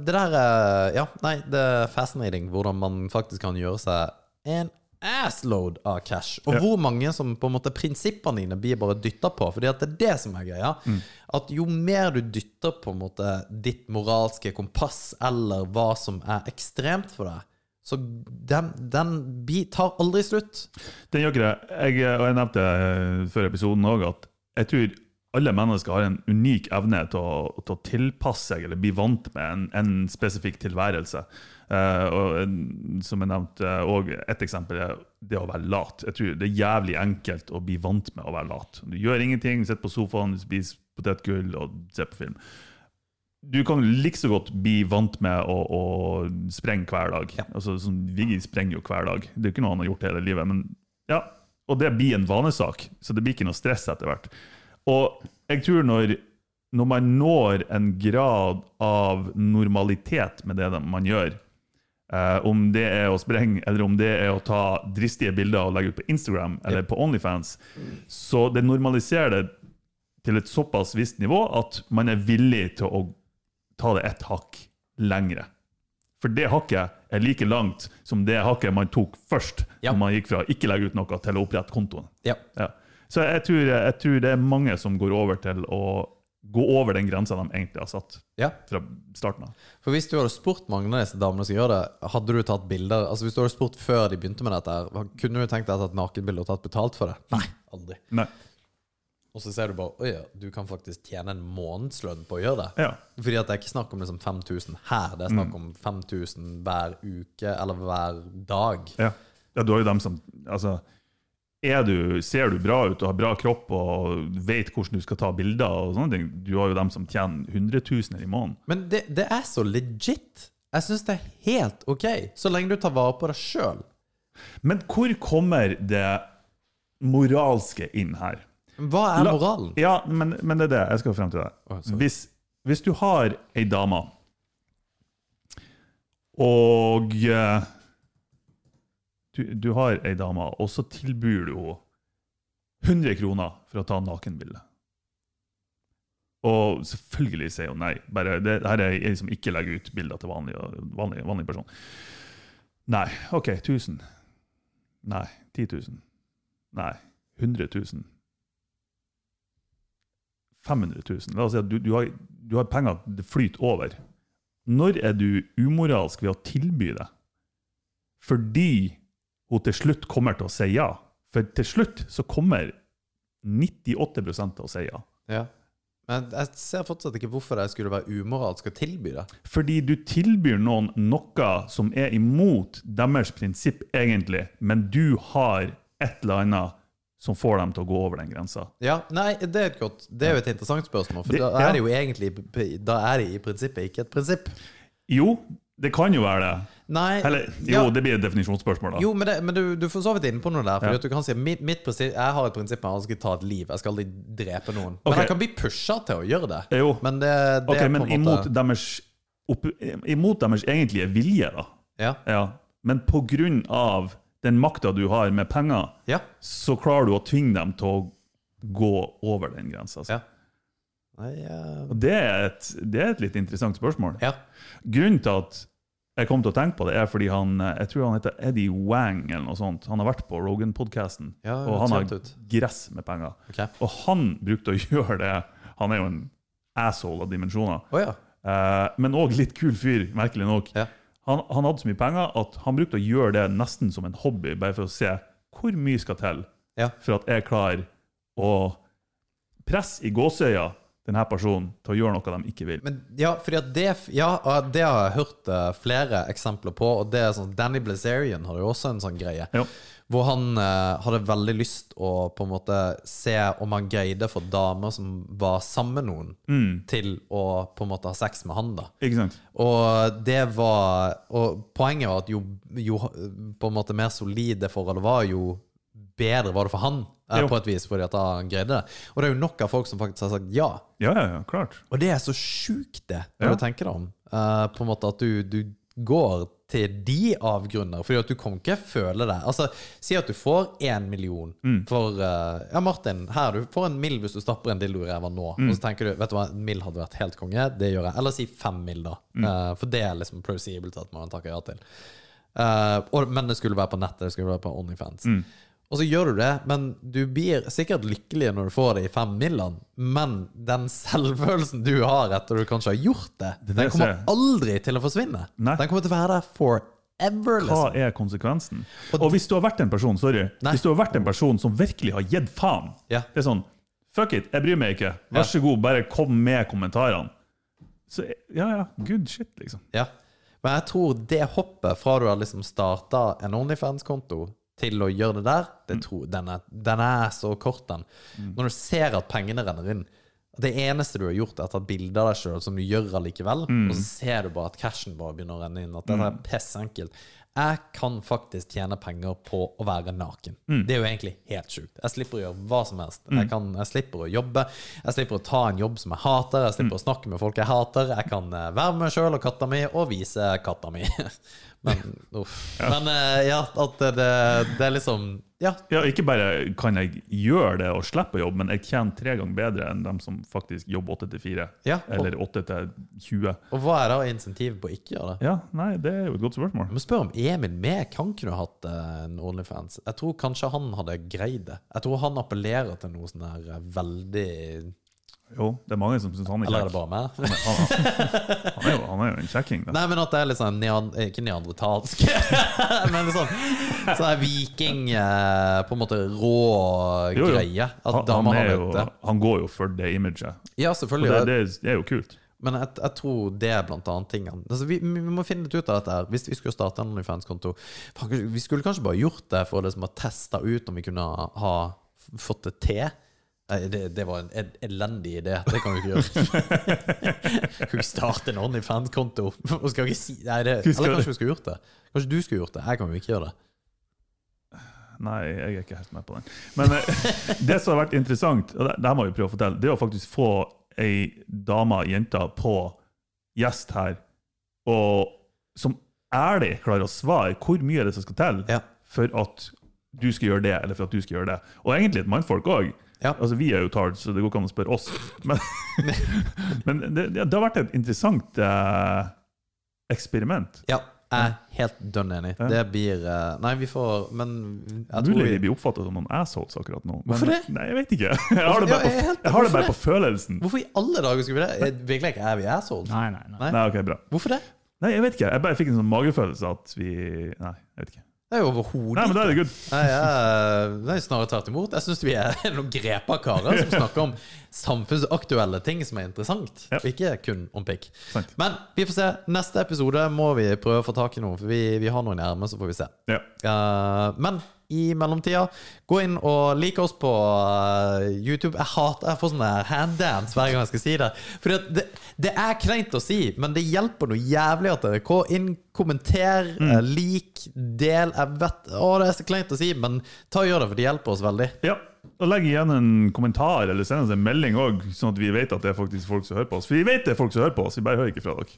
det der er Ja, nei, det er fascinating hvordan man faktisk kan gjøre seg en assload av cash. Og Ja. hvor mange som på en måte prinsippene dine blir bare dytta på. Fordi at det er det som er greia. Mm. At jo mer du dytter på en måte ditt moralske kompass, eller hva som er ekstremt for deg, så den, den tar aldri slutt. Den gjør ikke det. Jeg, og jeg nevnte eh, før episoden òg at jeg tror alle mennesker har en unik evne til å, til å tilpasse seg eller bli vant med en, en spesifikk tilværelse. Uh, og Som jeg nevnte, og et eksempel er det å være lat. Jeg tror Det er jævlig enkelt å bli vant med å være lat. Du gjør ingenting, sitter på sofaen, spiser potetgull og ser på film. Du kan like så godt bli vant med å, å sprenge hver dag. Altså, sånn, Viggy sprenger jo hver dag. Det er jo ikke noe han har gjort hele livet. men ja, Og det blir en vanesak, så det blir ikke noe stress etter hvert. Og jeg tror når, når man når en grad av normalitet med det man gjør, eh, om det er å sprenge, eller om det er å ta dristige bilder og legge ut på Instagram eller på Onlyfans, så det normaliserer det til et såpass visst nivå at man er villig til å ta det ett hakk lengre. For det hakket er like langt som det hakket man tok først, Ja. når man gikk fra ikke legge ut noe til å opprette kontoen. Ja. Ja. Så jeg tror, jeg tror det er mange som går over til å gå over den grensa de egentlig har satt ja. fra starten av. For hvis du hadde spurt mange av disse damene som gjør det, hadde du tatt bilder Altså Hvis du hadde spurt før de begynte med dette, kunne du tenkt deg å ta et nakenbilde og tatt betalt for det? Nei, aldri. Nei. Og så ser du bare Oi, ja, du kan faktisk tjene en månedslønn på å gjøre det. Ja. Fordi at det er ikke snakk om liksom 5000 her, det er snakk om 5000 hver uke eller hver dag. Ja. ja, du har jo dem som altså, du, Ser du bra ut og har bra kropp og vet hvordan du skal ta bilder, og sånne ting, du har jo dem som tjener hundretusener i måneden. Men det, det er så legit. Jeg syns det er helt ok, så lenge du tar vare på deg sjøl. Men hvor kommer det moralske inn her? Hva er La- Ja, men, men det er det. Jeg skal frem til det. Oh, hvis, hvis du har ei dame, og eh, du, du har ei dame, og så tilbyr du henne 100 kroner for å ta nakenbilde. Og selvfølgelig sier hun nei. Bare, det, her er ei som ikke legger ut bilder til vanlig, vanlig, vanlig person. Nei. OK, 1000. Nei. 10 000. Nei. 100 000. 500 000. La oss si at du, du, har, du har penger, det flyter over. Når er du umoralsk ved å tilby det? Fordi hun til slutt kommer til å si ja. For til slutt så kommer 98 til å si ja. Ja. Men jeg ser fortsatt ikke hvorfor det skulle være umoralsk å tilby det. Fordi du tilbyr noen noe som er imot deres prinsipp egentlig, men du har et eller annet som får dem til å gå over den grensa. Ja, nei, det er godt Det er jo et interessant spørsmål, for Det- da er det jo egentlig Da er det i prinsippet ikke et prinsipp. Jo, det kan jo være det. Nei Eller, jo, ja. det blir et definisjonsspørsmål, da. Jo, men, det, men du, du får så vidt inne på noe der. Fordi Ja. du kan si mitt, mitt Jeg har et prinsipp om at jeg skal ta et liv. Jeg skal aldri drepe noen. Ok. Men jeg kan bli pusha til å gjøre det. Jo. Men det, det Ok, på men en imot måte deres, opp, imot deres egentlige vilje, da. Ja. Ja. Men på grunn av den makta du har med penger, Ja. så klarer du å tvinge dem til å gå over den grensa. Altså. Ja. Uh... Det, et, det er et litt interessant spørsmål. ja. Grunnen til at jeg kom til å tenke på det, er fordi han jeg tror han heter Eddie Wang, eller noe sånt. Han har vært på Rogan-podkasten, Ja, og han har gress med penger. Okay. Og han brukte å <laughs> gjøre det. Han er jo en asshole av dimensjoner. Oh, ja. Eh, men òg litt kul fyr, merkelig nok. Ja. Han, han hadde så mye penger at han brukte å gjøre det nesten som en hobby, bare for å se hvor mye skal til Ja. for at jeg klarer å presse i gåseøya denne personen til å gjøre noe de ikke vil. Men ja, det, ja, det har jeg hørt eh, flere eksempler på. Og det er sånn, Danny Blazerian hadde jo også en sånn greie. Ja. Hvor han eh, hadde veldig lyst å på en måte se om han greide for damer som var sammen med noen, til å på en måte ha sex med han. da Ikke sant? Og det var Og poenget var at jo, jo på en måte mer solid det forholdet var, jo bedre var det for han. eh, Jo. På et vis, fordi at han greide det. Og det er jo nok av folk som faktisk har sagt ja. Ja, ja, ja, klart. Og det er så sjukt, det, når Ja. du tenker deg om. Uh, på en måte at du, du går til de avgrunner, fordi at du kan ikke føle det. Altså, Si at du får én million for uh, Ja, Martin, her du får en mill hvis du stapper en dildo i ræva nå. Og så tenker du vet du hva, en mill hadde vært helt konge. Det gjør jeg. Eller si fem mill, da. Eh, for det er liksom plausibelt at man takker ja til. Uh, og, men det skulle være på nettet, det skulle være på Onlyfans. Og så gjør du det, men du blir sikkert lykkelig når du får det i fem millene. Men den selvfølelsen du har etter du kanskje har gjort det, det den kommer aldri til å forsvinne. Nei. Den kommer til å være der forever. Hva Liksom. er konsekvensen? Og hvis du har vært en person sorry, Nei. hvis du har vært en person som virkelig har gitt faen Ja. Det er sånn Fuck it, jeg bryr meg ikke. Vær så god, bare kom med kommentarene. Så ja, ja, good shit, liksom. Ja. Men jeg tror det hoppet fra du har liksom starta en Onlyfans-konto til å gjøre det der, det tror, den, er, den er så kort, den. Når du ser at pengene renner inn Det eneste du har gjort, er å ta bilde av deg sjøl, som du gjør allikevel, og så ser du bare at cashen bare begynner å renne inn. At dette er pissenkelt. Jeg kan faktisk tjene penger på å være naken. Det er jo egentlig helt sjukt. Jeg slipper å gjøre hva som helst. Jeg, kan, jeg slipper å jobbe. Jeg slipper å ta en jobb som jeg hater. Jeg slipper å snakke med folk jeg hater. Jeg kan eh, være med meg sjøl og katta mi og vise katta mi. <laughs> Men uff. Men eh, ja, at det, det, det er liksom Ja. Ja, ikke bare kan jeg gjøre det og slippe å jobbe, men jeg tjener tre ganger bedre enn dem som faktisk jobber åtte til fire. Ja, og- Eller åtte til 20. Og hva er da insentivet på å ikke gjøre det? Ja, nei, det er jo et godt spørsmål. Men spør om Emil med kan kunne hatt eh, en Onlyfans. Jeg tror kanskje han hadde greid det. Jeg tror han appellerer til noe sånn der eh, veldig Jo, det er mange som syns han er kjekk. Eller er det bare meg? Han, han, er jo, han er jo en kjekking, da. Nei, men at det er litt sånn neand, Ikke neandertalsk, <laughs> men sånn sånn er viking eh, På en måte rå Jo, jo. greie. At Han, han, er jo, han går jo for det imaget. Ja, Og selvfølgelig. det, det, det er jo kult. Men jeg, jeg tror det er blant annet tingene. Altså, vi, vi må finne litt ut av dette her. Hvis vi skulle starte en OnlyFans-konto Vi skulle kanskje bare gjort det for å liksom teste ut om vi kunne ha fått det til. Nei, Det, det var en elendig idé. Det kan vi ikke gjøre. <laughs> Kan ikke starte en OnlyFans-konto. Si Nei, det, Eller kanskje vi skulle gjort det. Kanskje du skulle gjort det. Jeg kan jo ikke gjøre det. Nei, jeg er ikke helt med på den. Men eh, <laughs> det som har vært interessant, og det, det her må vi prøve å fortelle, det er å faktisk få ei dame, jente, på gjest her, og som ærlig klarer å svare hvor mye er det som skal til Ja. for at du skal gjøre det, eller for at du skal gjøre det. Og egentlig et mannfolk òg. Ja. Altså, vi er jo tard, så det går ikke an å spørre oss. Men, <laughs> men det, det har vært et interessant eh, eksperiment. Ja, jeg er helt dønn enig. Det blir eh, Nei, vi får Men jeg tror Mulig vi blir oppfattet som noen assholes akkurat nå. Men, Hvorfor det? Nei, jeg vet ikke. <laughs> Jeg har det bare Ja, jeg på, helt- jeg har det bare på følelsen. Hvorfor i alle dager skulle vi det? Er- Virkelig ikke er vi assholes? Nei, nei, nei. Nei. Nei, ok, bra. Hvorfor det? Nei, jeg vet ikke. Jeg bare fikk en sånn magefølelse at vi Nei, jeg vet ikke. Det er jo overhodet men det er. Nei, jeg, nei, snarere tvert imot. Jeg syns vi er <laughs> noen grepa karer som snakker om samfunnsaktuelle ting som er interessant, Ja. og ikke kun om pikk. Men vi får se. Neste episode må vi prøve å få tak i noe, for vi, vi har noen i ermet, så får vi se. Ja. Uh, men i mellomtida, gå inn og like oss på eh, YouTube. Jeg hater jeg får sånn handdance hver gang jeg skal si det. For det, det er kleint å si, men det hjelper noe jævlig at dere går inn, kommenter, mm. lik, del. Jeg vet Å, det er så kleint å si, men ta og gjør det, for det hjelper oss veldig. ja. Og legg igjen en kommentar eller send oss en melding òg, sånn at vi vet at det er faktisk folk som hører på oss. For vi vet det er folk som hører på oss, vi bare hører ikke fra dere.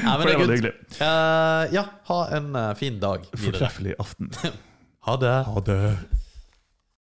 Nei, <laughs> men det var hyggelig. Eh, ja, ha en eh, fin dag videre. Fortreffelig aften. <laughs> Ha det. Ha det.